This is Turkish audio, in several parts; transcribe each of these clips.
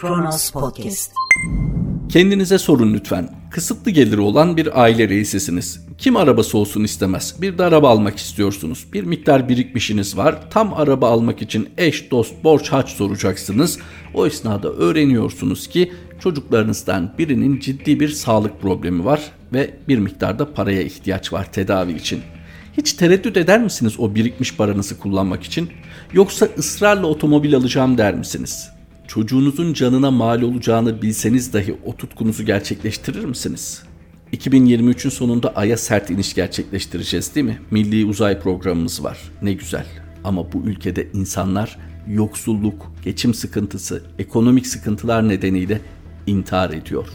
Kronos Podcast. Kendinize sorun lütfen. Kısıtlı geliri olan bir aile reisisiniz. Kim arabası olsun istemez. Bir de araba almak istiyorsunuz. Bir miktar birikmişiniz var. Tam araba almak için eş, dost, borç, haç soracaksınız. O esnada öğreniyorsunuz ki çocuklarınızdan birinin ciddi bir sağlık problemi var ve bir miktarda paraya ihtiyaç var tedavi için. Hiç tereddüt eder misiniz o birikmiş paranızı kullanmak için? Yoksa ısrarla otomobil alacağım der misiniz? Çocuğunuzun canına mal olacağını bilseniz dahi o tutkunuzu gerçekleştirir misiniz? 2023'ün sonunda Ay'a sert iniş gerçekleştireceğiz değil mi? Milli uzay programımız var. Ne güzel. Ama bu ülkede insanlar yoksulluk, geçim sıkıntısı, ekonomik sıkıntılar nedeniyle intihar ediyor.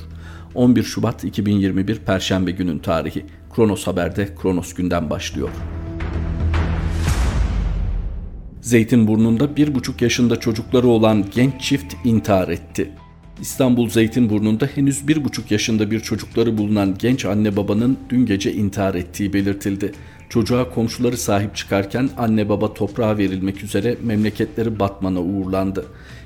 11 Şubat 2021 Perşembe günün tarihi. Kronos Haber'de Kronos günden başlıyor. Zeytinburnu'nda bir buçuk yaşında çocukları olan genç çift intihar etti. İstanbul Zeytinburnu'nda henüz bir buçuk yaşında bir çocukları bulunan genç anne babanın dün gece intihar ettiği belirtildi. Çocuğa komşuları sahip çıkarken anne baba toprağa verilmek üzere memleketleri Batman'a uğurlandı.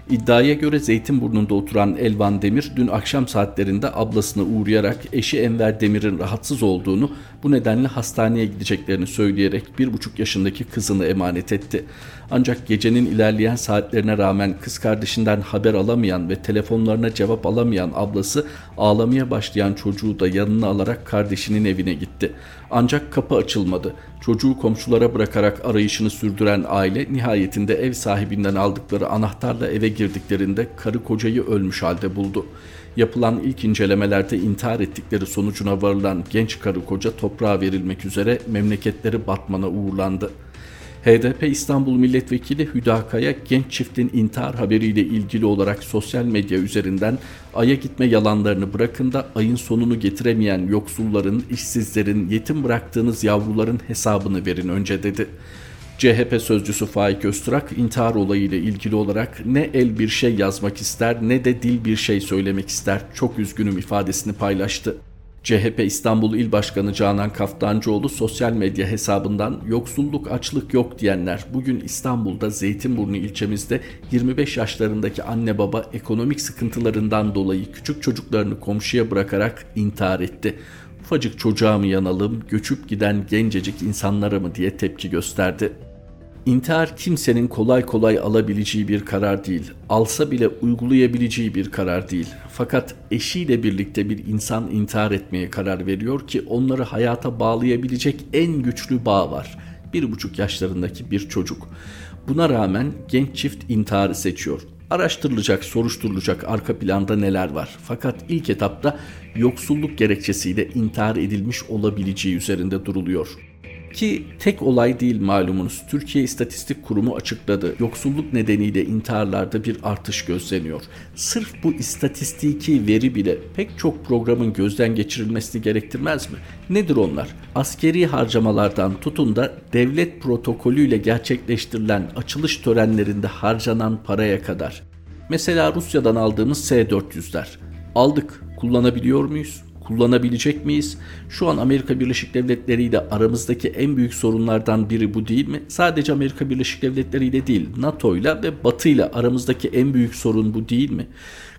İddiaya göre Zeytinburnu'nda oturan Elvan Demir dün akşam saatlerinde ablasına uğrayarak eşi Enver Demir'in rahatsız olduğunu bu nedenle hastaneye gideceklerini söyleyerek bir buçuk yaşındaki kızını emanet etti. Ancak gecenin ilerleyen saatlerine rağmen kız kardeşinden haber alamayan ve telefonlarına cevap alamayan ablası ağlamaya başlayan çocuğu da yanına alarak kardeşinin evine gitti. Ancak kapı açılmadı. Çocuğu komşulara bırakarak arayışını sürdüren aile nihayetinde ev sahibinden aldıkları anahtarla eve girdiklerinde karı kocayı ölmüş halde buldu. Yapılan ilk incelemelerde intihar ettikleri sonucuna varılan genç karı koca toprağa verilmek üzere memleketleri Batman'a uğurlandı. HDP İstanbul Milletvekili Hüdakaya genç çiftin intihar haberiyle ilgili olarak sosyal medya üzerinden Ay'a gitme yalanlarını bırakın da ayın sonunu getiremeyen yoksulların, işsizlerin, yetim bıraktığınız yavruların hesabını verin önce dedi. CHP sözcüsü Faik Öztürk intihar olayıyla ilgili olarak ne el bir şey yazmak ister ne de dil bir şey söylemek ister. Çok üzgünüm ifadesini paylaştı. CHP İstanbul İl Başkanı Canan Kaftancıoğlu sosyal medya hesabından yoksulluk açlık yok diyenler bugün İstanbul'da Zeytinburnu ilçemizde 25 yaşlarındaki anne baba ekonomik sıkıntılarından dolayı küçük çocuklarını komşuya bırakarak intihar etti. Ufacık çocuğa mı yanalım, göçüp giden gencecik insanlara mı diye tepki gösterdi. İntihar kimsenin kolay kolay alabileceği bir karar değil. Alsa bile uygulayabileceği bir karar değil. Fakat eşiyle birlikte bir insan intihar etmeye karar veriyor ki onları hayata bağlayabilecek en güçlü bağ var. Bir buçuk yaşlarındaki bir çocuk. Buna rağmen genç çift intiharı seçiyor. Araştırılacak, soruşturulacak arka planda neler var. Fakat ilk etapta yoksulluk gerekçesiyle intihar edilmiş olabileceği üzerinde duruluyor. Ki tek olay değil malumunuz. Türkiye İstatistik Kurumu açıkladı. Yoksulluk nedeniyle intiharlarda bir artış gözleniyor. Sırf bu istatistiki veri bile pek çok programın gözden geçirilmesini gerektirmez mi? Nedir onlar? Askeri harcamalardan tutun da devlet protokolüyle gerçekleştirilen açılış törenlerinde harcanan paraya kadar. Mesela Rusya'dan aldığımız S-400'ler. Aldık, kullanabiliyor muyuz? Kullanabilecek miyiz? Şu an Amerika Birleşik Devletleri ile aramızdaki en büyük sorunlardan biri bu değil mi? Sadece Amerika Birleşik Devletleri ile değil, NATO ile ve Batı ile aramızdaki en büyük sorun bu değil mi?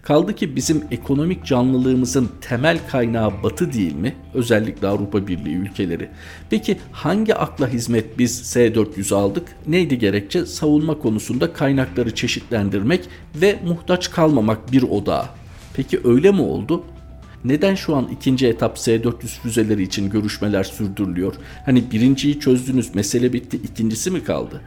Kaldı ki bizim ekonomik canlılığımızın temel kaynağı Batı değil mi? Özellikle Avrupa Birliği ülkeleri. Peki hangi akla hizmet biz S-400 aldık? Neydi gerekçe? Savunma konusunda kaynakları çeşitlendirmek ve muhtaç kalmamak bir odağa. Peki öyle mi oldu? Neden şu an ikinci etap S-400 füzeleri için görüşmeler sürdürülüyor? Hani birinciyi çözdünüz mesele bitti ikincisi mi kaldı?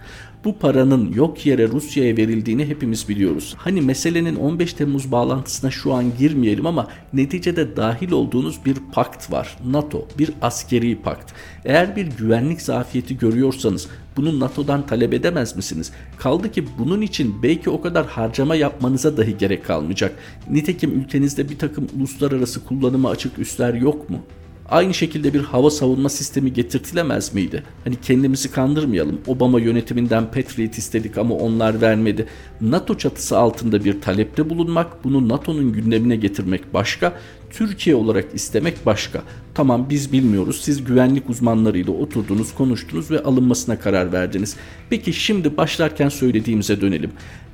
Bu paranın yok yere Rusya'ya verildiğini hepimiz biliyoruz. Hani meselenin 15 Temmuz bağlantısına şu an girmeyelim ama neticede dahil olduğunuz bir pakt var. NATO, bir askeri pakt. Eğer bir güvenlik zafiyeti görüyorsanız bunu NATO'dan talep edemez misiniz? Kaldı ki bunun için belki o kadar harcama yapmanıza dahi gerek kalmayacak. Nitekim ülkenizde bir takım uluslararası kullanıma açık üsler yok mu? Aynı şekilde bir hava savunma sistemi getirtilemez miydi? Hani kendimizi kandırmayalım. Obama yönetiminden Patriot istedik ama onlar vermedi. NATO çatısı altında bir talepte bulunmak, bunu NATO'nun gündemine getirmek başka, Türkiye olarak istemek başka. Tamam biz bilmiyoruz. Siz güvenlik uzmanlarıyla oturdunuz, konuştunuz ve alınmasına karar verdiniz. Peki şimdi başlarken söylediğimize dönelim.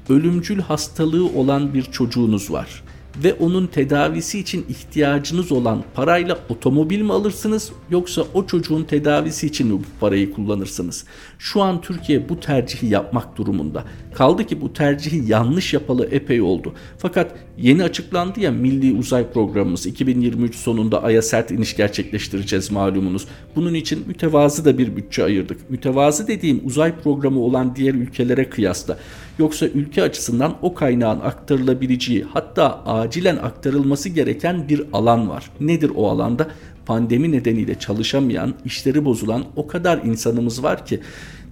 ölümcül hastalığı olan bir çocuğunuz var ve onun tedavisi için ihtiyacınız olan parayla otomobil mi alırsınız yoksa o çocuğun tedavisi için mi bu parayı kullanırsınız? Şu an Türkiye bu tercihi yapmak durumunda. Kaldı ki bu tercihi yanlış yapalı epey oldu. Fakat yeni açıklandı ya Milli Uzay Programımız 2023 sonunda Ay'a sert iniş gerçekleştireceğiz malumunuz. Bunun için mütevazı da bir bütçe ayırdık. Mütevazı dediğim uzay programı olan diğer ülkelere kıyasla. Yoksa ülke açısından o kaynağın aktarılabileceği hatta acilen aktarılması gereken bir alan var. Nedir o alanda? Pandemi nedeniyle çalışamayan, işleri bozulan o kadar insanımız var ki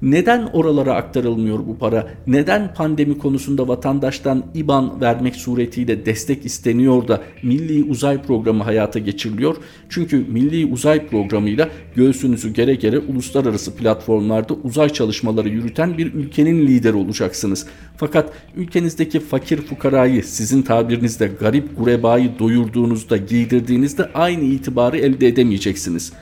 neden oralara aktarılmıyor bu para? Neden pandemi konusunda vatandaştan IBAN vermek suretiyle destek isteniyor da Milli Uzay Programı hayata geçiriliyor? Çünkü Milli Uzay Programı'yla göğsünüzü gere gere uluslararası platformlarda uzay çalışmaları yürüten bir ülkenin lideri olacaksınız. Fakat ülkenizdeki fakir fukarayı sizin tabirinizde garip gurebayı doyurduğunuzda, giydirdiğinizde aynı itibarı elde edemeyeceksiniz.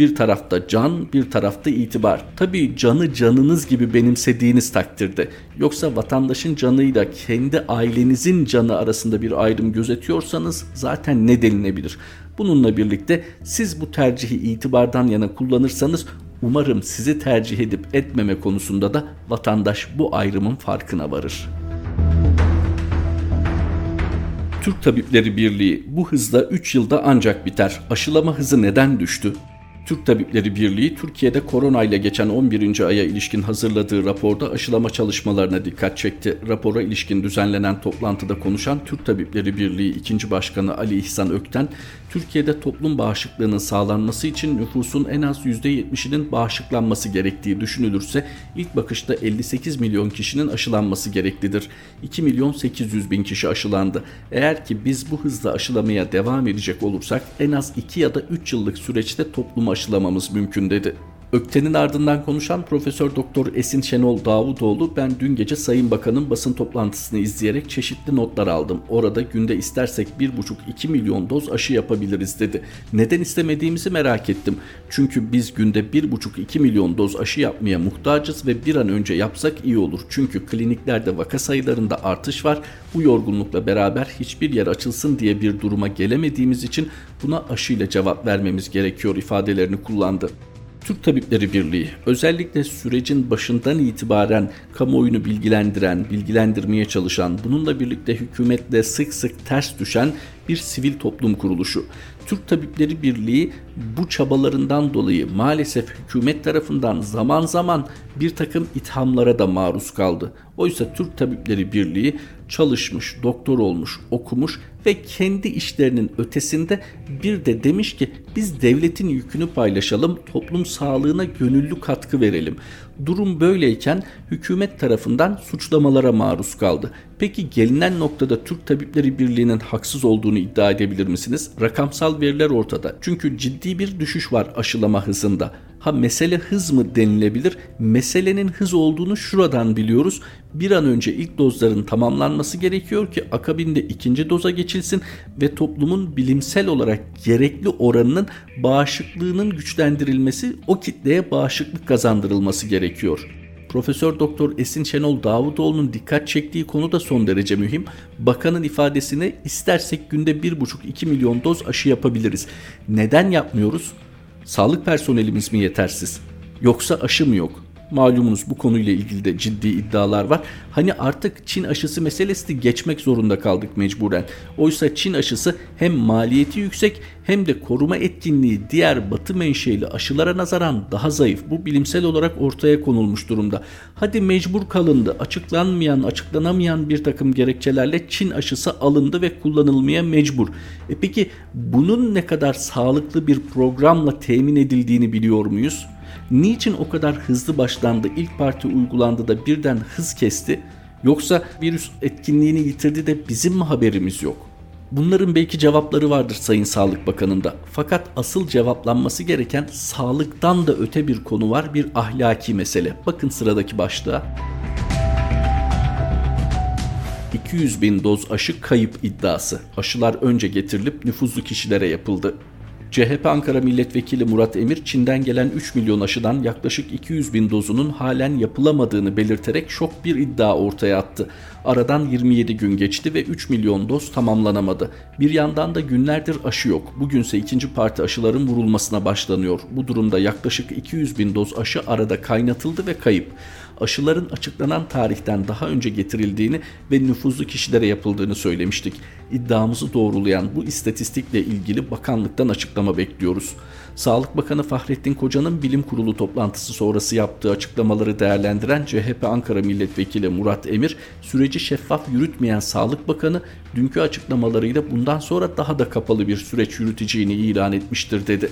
Bir tarafta can, bir tarafta itibar. Tabii canı canınız gibi benimsediğiniz takdirde. Yoksa vatandaşın canıyla kendi ailenizin canı arasında bir ayrım gözetiyorsanız zaten ne denilebilir? Bununla birlikte siz bu tercihi itibardan yana kullanırsanız umarım sizi tercih edip etmeme konusunda da vatandaş bu ayrımın farkına varır. Türk Tabipleri Birliği bu hızla 3 yılda ancak biter. Aşılama hızı neden düştü? Türk Tabipleri Birliği Türkiye'de korona ile geçen 11. aya ilişkin hazırladığı raporda aşılama çalışmalarına dikkat çekti. Rapora ilişkin düzenlenen toplantıda konuşan Türk Tabipleri Birliği 2. Başkanı Ali İhsan Ökten, Türkiye'de toplum bağışıklığının sağlanması için nüfusun en az %70'inin bağışıklanması gerektiği düşünülürse ilk bakışta 58 milyon kişinin aşılanması gereklidir. 2 milyon 800 bin kişi aşılandı. Eğer ki biz bu hızla aşılamaya devam edecek olursak en az 2 ya da 3 yıllık süreçte toplumu aşılamamız mümkün dedi. Ökten'in ardından konuşan Profesör Doktor Esin Şenol Davutoğlu ben dün gece Sayın Bakan'ın basın toplantısını izleyerek çeşitli notlar aldım. Orada günde istersek 1,5-2 milyon doz aşı yapabiliriz dedi. Neden istemediğimizi merak ettim. Çünkü biz günde 1,5-2 milyon doz aşı yapmaya muhtacız ve bir an önce yapsak iyi olur. Çünkü kliniklerde vaka sayılarında artış var. Bu yorgunlukla beraber hiçbir yer açılsın diye bir duruma gelemediğimiz için buna aşıyla cevap vermemiz gerekiyor ifadelerini kullandı. Türk Tabipleri Birliği özellikle sürecin başından itibaren kamuoyunu bilgilendiren, bilgilendirmeye çalışan, bununla birlikte hükümetle sık sık ters düşen bir sivil toplum kuruluşu. Türk Tabipleri Birliği bu çabalarından dolayı maalesef hükümet tarafından zaman zaman bir takım ithamlara da maruz kaldı. Oysa Türk Tabipleri Birliği çalışmış, doktor olmuş, okumuş ve kendi işlerinin ötesinde bir de demiş ki biz devletin yükünü paylaşalım, toplum sağlığına gönüllü katkı verelim. Durum böyleyken hükümet tarafından suçlamalara maruz kaldı. Peki gelinen noktada Türk Tabipleri Birliği'nin haksız olduğunu iddia edebilir misiniz? Rakamsal veriler ortada. Çünkü ciddi bir düşüş var aşılama hızında. Ha mesele hız mı denilebilir? Meselenin hız olduğunu şuradan biliyoruz. Bir an önce ilk dozların tamamlanması gerekiyor ki akabinde ikinci doza geçilsin ve toplumun bilimsel olarak gerekli oranının bağışıklığının güçlendirilmesi, o kitleye bağışıklık kazandırılması gerekiyor. Profesör Doktor Esin Şenol Davutoğlu'nun dikkat çektiği konu da son derece mühim. Bakanın ifadesine istersek günde 1,5-2 milyon doz aşı yapabiliriz. Neden yapmıyoruz? Sağlık personelimiz mi yetersiz? Yoksa aşı mı yok? Malumunuz bu konuyla ilgili de ciddi iddialar var. Hani artık Çin aşısı meselesi de geçmek zorunda kaldık mecburen. Oysa Çin aşısı hem maliyeti yüksek hem de koruma etkinliği diğer batı menşeli aşılara nazaran daha zayıf. Bu bilimsel olarak ortaya konulmuş durumda. Hadi mecbur kalındı. Açıklanmayan, açıklanamayan bir takım gerekçelerle Çin aşısı alındı ve kullanılmaya mecbur. E peki bunun ne kadar sağlıklı bir programla temin edildiğini biliyor muyuz? Niçin o kadar hızlı başlandı, ilk parti uygulandı da birden hız kesti? Yoksa virüs etkinliğini yitirdi de bizim mi haberimiz yok? Bunların belki cevapları vardır Sayın Sağlık Bakanı'nda. Fakat asıl cevaplanması gereken sağlıktan da öte bir konu var, bir ahlaki mesele. Bakın sıradaki başlığa. 200 bin doz aşı kayıp iddiası. Aşılar önce getirilip nüfuzlu kişilere yapıldı. CHP Ankara Milletvekili Murat Emir, Çin'den gelen 3 milyon aşıdan yaklaşık 200 bin dozunun halen yapılamadığını belirterek şok bir iddia ortaya attı. Aradan 27 gün geçti ve 3 milyon doz tamamlanamadı. Bir yandan da günlerdir aşı yok. Bugünse ikinci parti aşıların vurulmasına başlanıyor. Bu durumda yaklaşık 200 bin doz aşı arada kaynatıldı ve kayıp aşıların açıklanan tarihten daha önce getirildiğini ve nüfuzlu kişilere yapıldığını söylemiştik. İddiamızı doğrulayan bu istatistikle ilgili bakanlıktan açıklama bekliyoruz. Sağlık Bakanı Fahrettin Koca'nın bilim kurulu toplantısı sonrası yaptığı açıklamaları değerlendiren CHP Ankara Milletvekili Murat Emir, süreci şeffaf yürütmeyen Sağlık Bakanı dünkü açıklamalarıyla bundan sonra daha da kapalı bir süreç yürüteceğini ilan etmiştir dedi.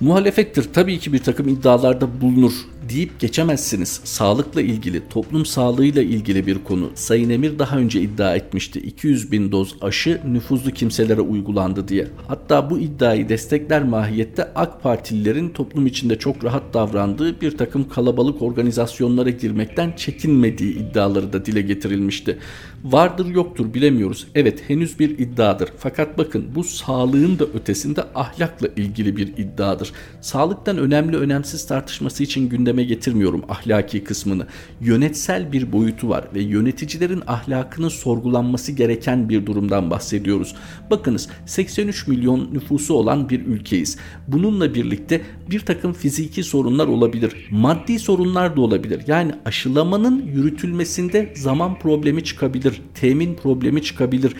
Muhalefettir tabii ki bir takım iddialarda bulunur deyip geçemezsiniz. Sağlıkla ilgili, toplum sağlığıyla ilgili bir konu. Sayın Emir daha önce iddia etmişti. 200 bin doz aşı nüfuzlu kimselere uygulandı diye. Hatta bu iddiayı destekler mahiyette AK Partililerin toplum içinde çok rahat davrandığı bir takım kalabalık organizasyonlara girmekten çekinmediği iddiaları da dile getirilmişti. Vardır yoktur bilemiyoruz. Evet henüz bir iddiadır. Fakat bakın bu sağlığın da ötesinde ahlakla ilgili bir iddiadır. Sağlıktan önemli önemsiz tartışması için gündeme gündeme getirmiyorum ahlaki kısmını. Yönetsel bir boyutu var ve yöneticilerin ahlakının sorgulanması gereken bir durumdan bahsediyoruz. Bakınız 83 milyon nüfusu olan bir ülkeyiz. Bununla birlikte bir takım fiziki sorunlar olabilir. Maddi sorunlar da olabilir. Yani aşılamanın yürütülmesinde zaman problemi çıkabilir, temin problemi çıkabilir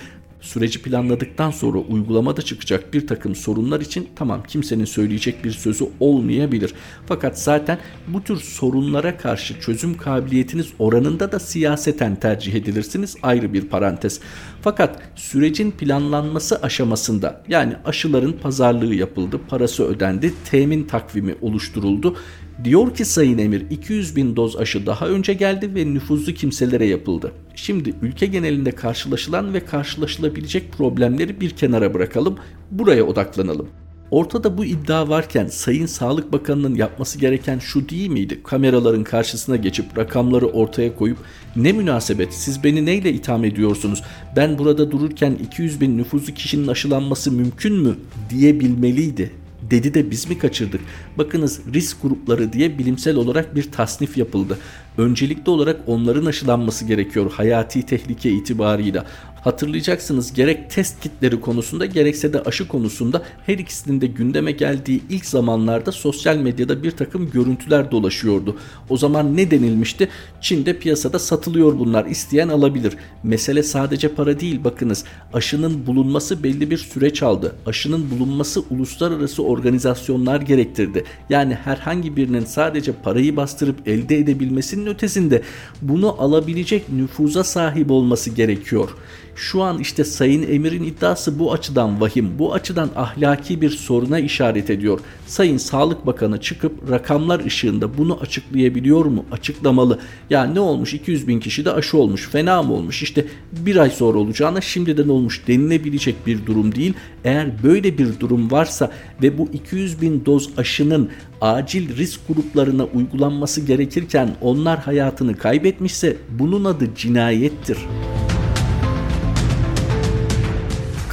süreci planladıktan sonra uygulamada çıkacak bir takım sorunlar için tamam kimsenin söyleyecek bir sözü olmayabilir. Fakat zaten bu tür sorunlara karşı çözüm kabiliyetiniz oranında da siyaseten tercih edilirsiniz ayrı bir parantez. Fakat sürecin planlanması aşamasında yani aşıların pazarlığı yapıldı, parası ödendi, temin takvimi oluşturuldu Diyor ki Sayın Emir 200 bin doz aşı daha önce geldi ve nüfuzlu kimselere yapıldı. Şimdi ülke genelinde karşılaşılan ve karşılaşılabilecek problemleri bir kenara bırakalım, buraya odaklanalım. Ortada bu iddia varken Sayın Sağlık Bakanı'nın yapması gereken şu değil miydi? Kameraların karşısına geçip rakamları ortaya koyup ne münasebet siz beni neyle itham ediyorsunuz? Ben burada dururken 200 bin nüfuzlu kişinin aşılanması mümkün mü diyebilmeliydi dedi de biz mi kaçırdık? Bakınız risk grupları diye bilimsel olarak bir tasnif yapıldı. Öncelikli olarak onların aşılanması gerekiyor hayati tehlike itibarıyla. Hatırlayacaksınız gerek test kitleri konusunda gerekse de aşı konusunda her ikisinin de gündeme geldiği ilk zamanlarda sosyal medyada bir takım görüntüler dolaşıyordu. O zaman ne denilmişti? Çin'de piyasada satılıyor bunlar isteyen alabilir. Mesele sadece para değil bakınız aşının bulunması belli bir süreç aldı. Aşının bulunması uluslararası organizasyonlar gerektirdi. Yani herhangi birinin sadece parayı bastırıp elde edebilmesinin ötesinde bunu alabilecek nüfuza sahip olması gerekiyor. Şu an işte Sayın Emir'in iddiası bu açıdan vahim, bu açıdan ahlaki bir soruna işaret ediyor. Sayın Sağlık Bakanı çıkıp rakamlar ışığında bunu açıklayabiliyor mu? Açıklamalı. Ya ne olmuş 200 bin kişi de aşı olmuş fena mı olmuş işte bir ay sonra olacağına şimdiden olmuş denilebilecek bir durum değil. Eğer böyle bir durum varsa ve bu 200 bin doz aşının acil risk gruplarına uygulanması gerekirken onlar hayatını kaybetmişse bunun adı cinayettir.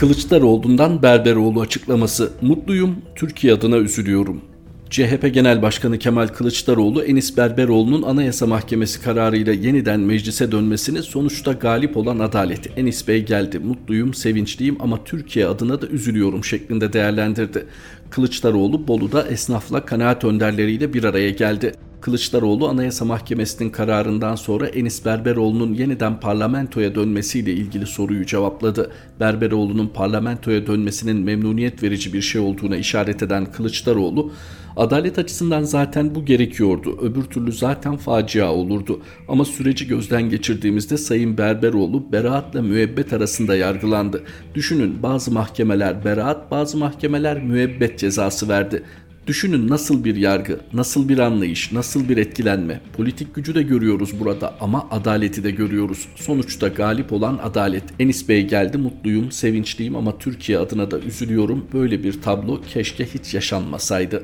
Kılıçdaroğlu'ndan Berberoğlu açıklaması. Mutluyum, Türkiye adına üzülüyorum. CHP Genel Başkanı Kemal Kılıçdaroğlu Enis Berberoğlu'nun Anayasa Mahkemesi kararıyla yeniden meclise dönmesini sonuçta galip olan adalet. Enis Bey geldi, mutluyum, sevinçliyim ama Türkiye adına da üzülüyorum şeklinde değerlendirdi. Kılıçdaroğlu Bolu'da esnafla kanaat önderleriyle bir araya geldi. Kılıçdaroğlu Anayasa Mahkemesi'nin kararından sonra Enis Berberoğlu'nun yeniden parlamentoya dönmesiyle ilgili soruyu cevapladı. Berberoğlu'nun parlamentoya dönmesinin memnuniyet verici bir şey olduğuna işaret eden Kılıçdaroğlu, adalet açısından zaten bu gerekiyordu. Öbür türlü zaten facia olurdu. Ama süreci gözden geçirdiğimizde Sayın Berberoğlu beraatla müebbet arasında yargılandı. Düşünün bazı mahkemeler beraat, bazı mahkemeler müebbet cezası verdi. Düşünün nasıl bir yargı, nasıl bir anlayış, nasıl bir etkilenme. Politik gücü de görüyoruz burada ama adaleti de görüyoruz. Sonuçta galip olan adalet. Enis Bey geldi mutluyum, sevinçliyim ama Türkiye adına da üzülüyorum. Böyle bir tablo keşke hiç yaşanmasaydı.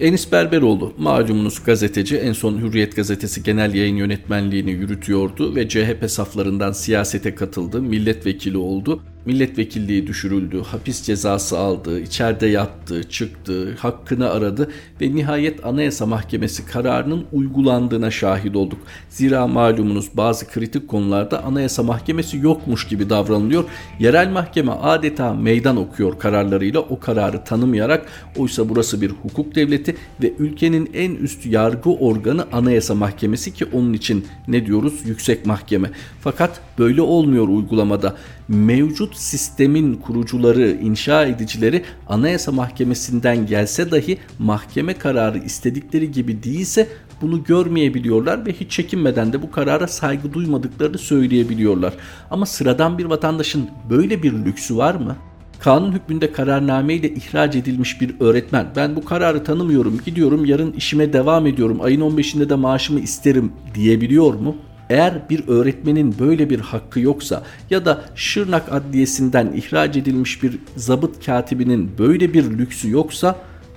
Enis Berberoğlu malumunuz gazeteci en son Hürriyet gazetesi genel yayın yönetmenliğini yürütüyordu ve CHP saflarından siyasete katıldı, milletvekili oldu milletvekilliği düşürüldü, hapis cezası aldı, içeride yattı, çıktı, hakkını aradı ve nihayet Anayasa Mahkemesi kararının uygulandığına şahit olduk. Zira malumunuz bazı kritik konularda Anayasa Mahkemesi yokmuş gibi davranılıyor. Yerel mahkeme adeta meydan okuyor kararlarıyla o kararı tanımayarak oysa burası bir hukuk devleti ve ülkenin en üst yargı organı Anayasa Mahkemesi ki onun için ne diyoruz yüksek mahkeme. Fakat böyle olmuyor uygulamada. Mevcut sistemin kurucuları, inşa edicileri Anayasa Mahkemesi'nden gelse dahi mahkeme kararı istedikleri gibi değilse bunu görmeyebiliyorlar ve hiç çekinmeden de bu karara saygı duymadıklarını söyleyebiliyorlar. Ama sıradan bir vatandaşın böyle bir lüksü var mı? Kanun hükmünde kararnameyle ihraç edilmiş bir öğretmen ben bu kararı tanımıyorum gidiyorum yarın işime devam ediyorum ayın 15'inde de maaşımı isterim diyebiliyor mu? Eğer bir öğretmenin böyle bir hakkı yoksa ya da Şırnak Adliyesi'nden ihraç edilmiş bir zabıt katibinin böyle bir lüksü yoksa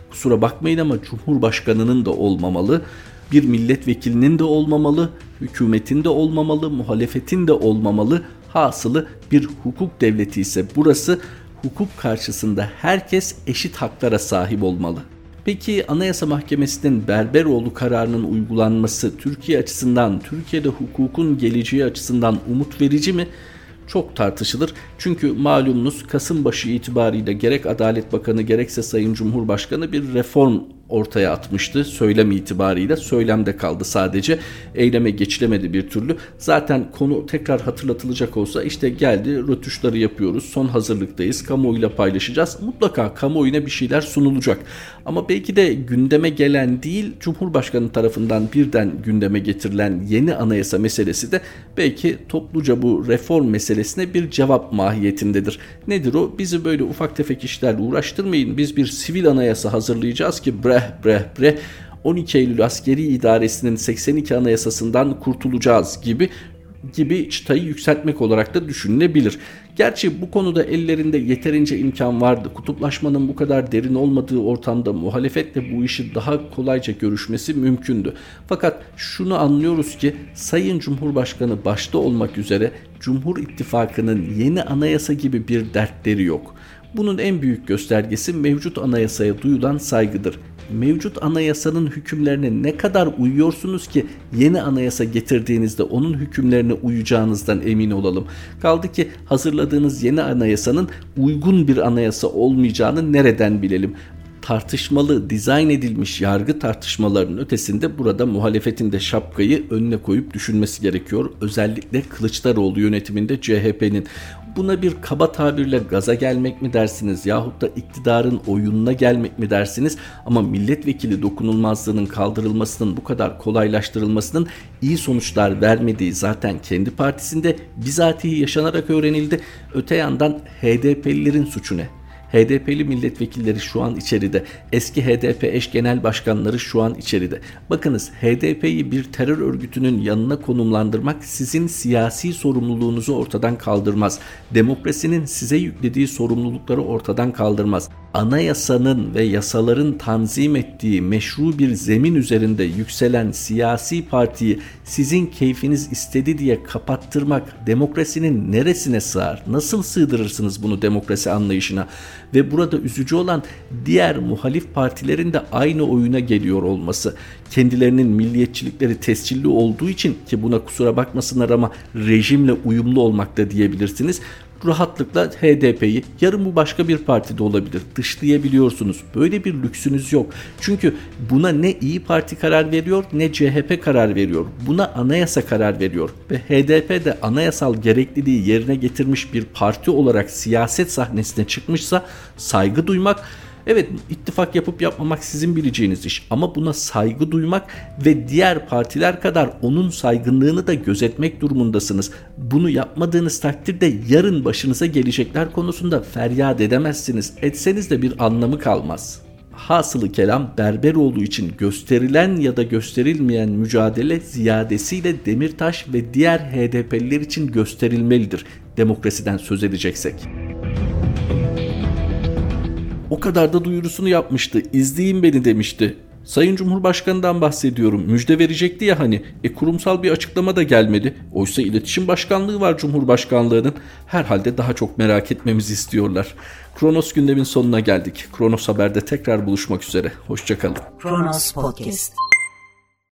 kusura bakmayın ama Cumhurbaşkanı'nın da olmamalı, bir milletvekilinin de olmamalı, hükümetin de olmamalı, muhalefetin de olmamalı. Hasılı bir hukuk devleti ise burası hukuk karşısında herkes eşit haklara sahip olmalı. Peki Anayasa Mahkemesi'nin Berberoğlu kararının uygulanması Türkiye açısından, Türkiye'de hukukun geleceği açısından umut verici mi? Çok tartışılır. Çünkü malumunuz Kasım başı itibariyle gerek Adalet Bakanı gerekse Sayın Cumhurbaşkanı bir reform ortaya atmıştı söylem itibariyle. Söylemde kaldı sadece. Eyleme geçilemedi bir türlü. Zaten konu tekrar hatırlatılacak olsa işte geldi rötuşları yapıyoruz. Son hazırlıktayız. Kamuoyuyla paylaşacağız. Mutlaka kamuoyuna bir şeyler sunulacak. Ama belki de gündeme gelen değil Cumhurbaşkanı tarafından birden gündeme getirilen yeni anayasa meselesi de belki topluca bu reform meselesine bir cevap mahiyetindedir. Nedir o? Bizi böyle ufak tefek işlerle uğraştırmayın. Biz bir sivil anayasa hazırlayacağız ki bre breh breh breh 12 Eylül askeri idaresinin 82 anayasasından kurtulacağız gibi gibi çıtayı yükseltmek olarak da düşünülebilir. Gerçi bu konuda ellerinde yeterince imkan vardı. Kutuplaşmanın bu kadar derin olmadığı ortamda muhalefetle bu işi daha kolayca görüşmesi mümkündü. Fakat şunu anlıyoruz ki Sayın Cumhurbaşkanı başta olmak üzere Cumhur İttifakı'nın yeni anayasa gibi bir dertleri yok. Bunun en büyük göstergesi mevcut anayasaya duyulan saygıdır mevcut anayasanın hükümlerine ne kadar uyuyorsunuz ki yeni anayasa getirdiğinizde onun hükümlerine uyacağınızdan emin olalım. Kaldı ki hazırladığınız yeni anayasanın uygun bir anayasa olmayacağını nereden bilelim? tartışmalı, dizayn edilmiş yargı tartışmalarının ötesinde burada muhalefetin de şapkayı önüne koyup düşünmesi gerekiyor. Özellikle Kılıçdaroğlu yönetiminde CHP'nin buna bir kaba tabirle gaza gelmek mi dersiniz yahut da iktidarın oyununa gelmek mi dersiniz ama milletvekili dokunulmazlığının kaldırılmasının bu kadar kolaylaştırılmasının iyi sonuçlar vermediği zaten kendi partisinde bizatihi yaşanarak öğrenildi. Öte yandan HDP'lilerin suçu ne? HDP'li milletvekilleri şu an içeride. Eski HDP eş genel başkanları şu an içeride. Bakınız HDP'yi bir terör örgütünün yanına konumlandırmak sizin siyasi sorumluluğunuzu ortadan kaldırmaz. Demokrasinin size yüklediği sorumlulukları ortadan kaldırmaz anayasanın ve yasaların tanzim ettiği meşru bir zemin üzerinde yükselen siyasi partiyi sizin keyfiniz istedi diye kapattırmak demokrasinin neresine sığar? Nasıl sığdırırsınız bunu demokrasi anlayışına? Ve burada üzücü olan diğer muhalif partilerin de aynı oyuna geliyor olması. Kendilerinin milliyetçilikleri tescilli olduğu için ki buna kusura bakmasınlar ama rejimle uyumlu olmakta diyebilirsiniz rahatlıkla HDP'yi yarın bu başka bir partide olabilir. Dışlayabiliyorsunuz. Böyle bir lüksünüz yok. Çünkü buna ne İyi Parti karar veriyor ne CHP karar veriyor. Buna anayasa karar veriyor. Ve HDP de anayasal gerekliliği yerine getirmiş bir parti olarak siyaset sahnesine çıkmışsa saygı duymak Evet ittifak yapıp yapmamak sizin bileceğiniz iş ama buna saygı duymak ve diğer partiler kadar onun saygınlığını da gözetmek durumundasınız. Bunu yapmadığınız takdirde yarın başınıza gelecekler konusunda feryat edemezsiniz. Etseniz de bir anlamı kalmaz. Hasılı kelam Berberoğlu için gösterilen ya da gösterilmeyen mücadele ziyadesiyle Demirtaş ve diğer HDP'liler için gösterilmelidir demokrasiden söz edeceksek. O kadar da duyurusunu yapmıştı. İzleyin beni demişti. Sayın Cumhurbaşkanı'ndan bahsediyorum. Müjde verecekti ya hani. E kurumsal bir açıklama da gelmedi. Oysa iletişim başkanlığı var Cumhurbaşkanlığının. Herhalde daha çok merak etmemizi istiyorlar. Kronos gündemin sonuna geldik. Kronos Haber'de tekrar buluşmak üzere. Hoşçakalın. Kronos Podcast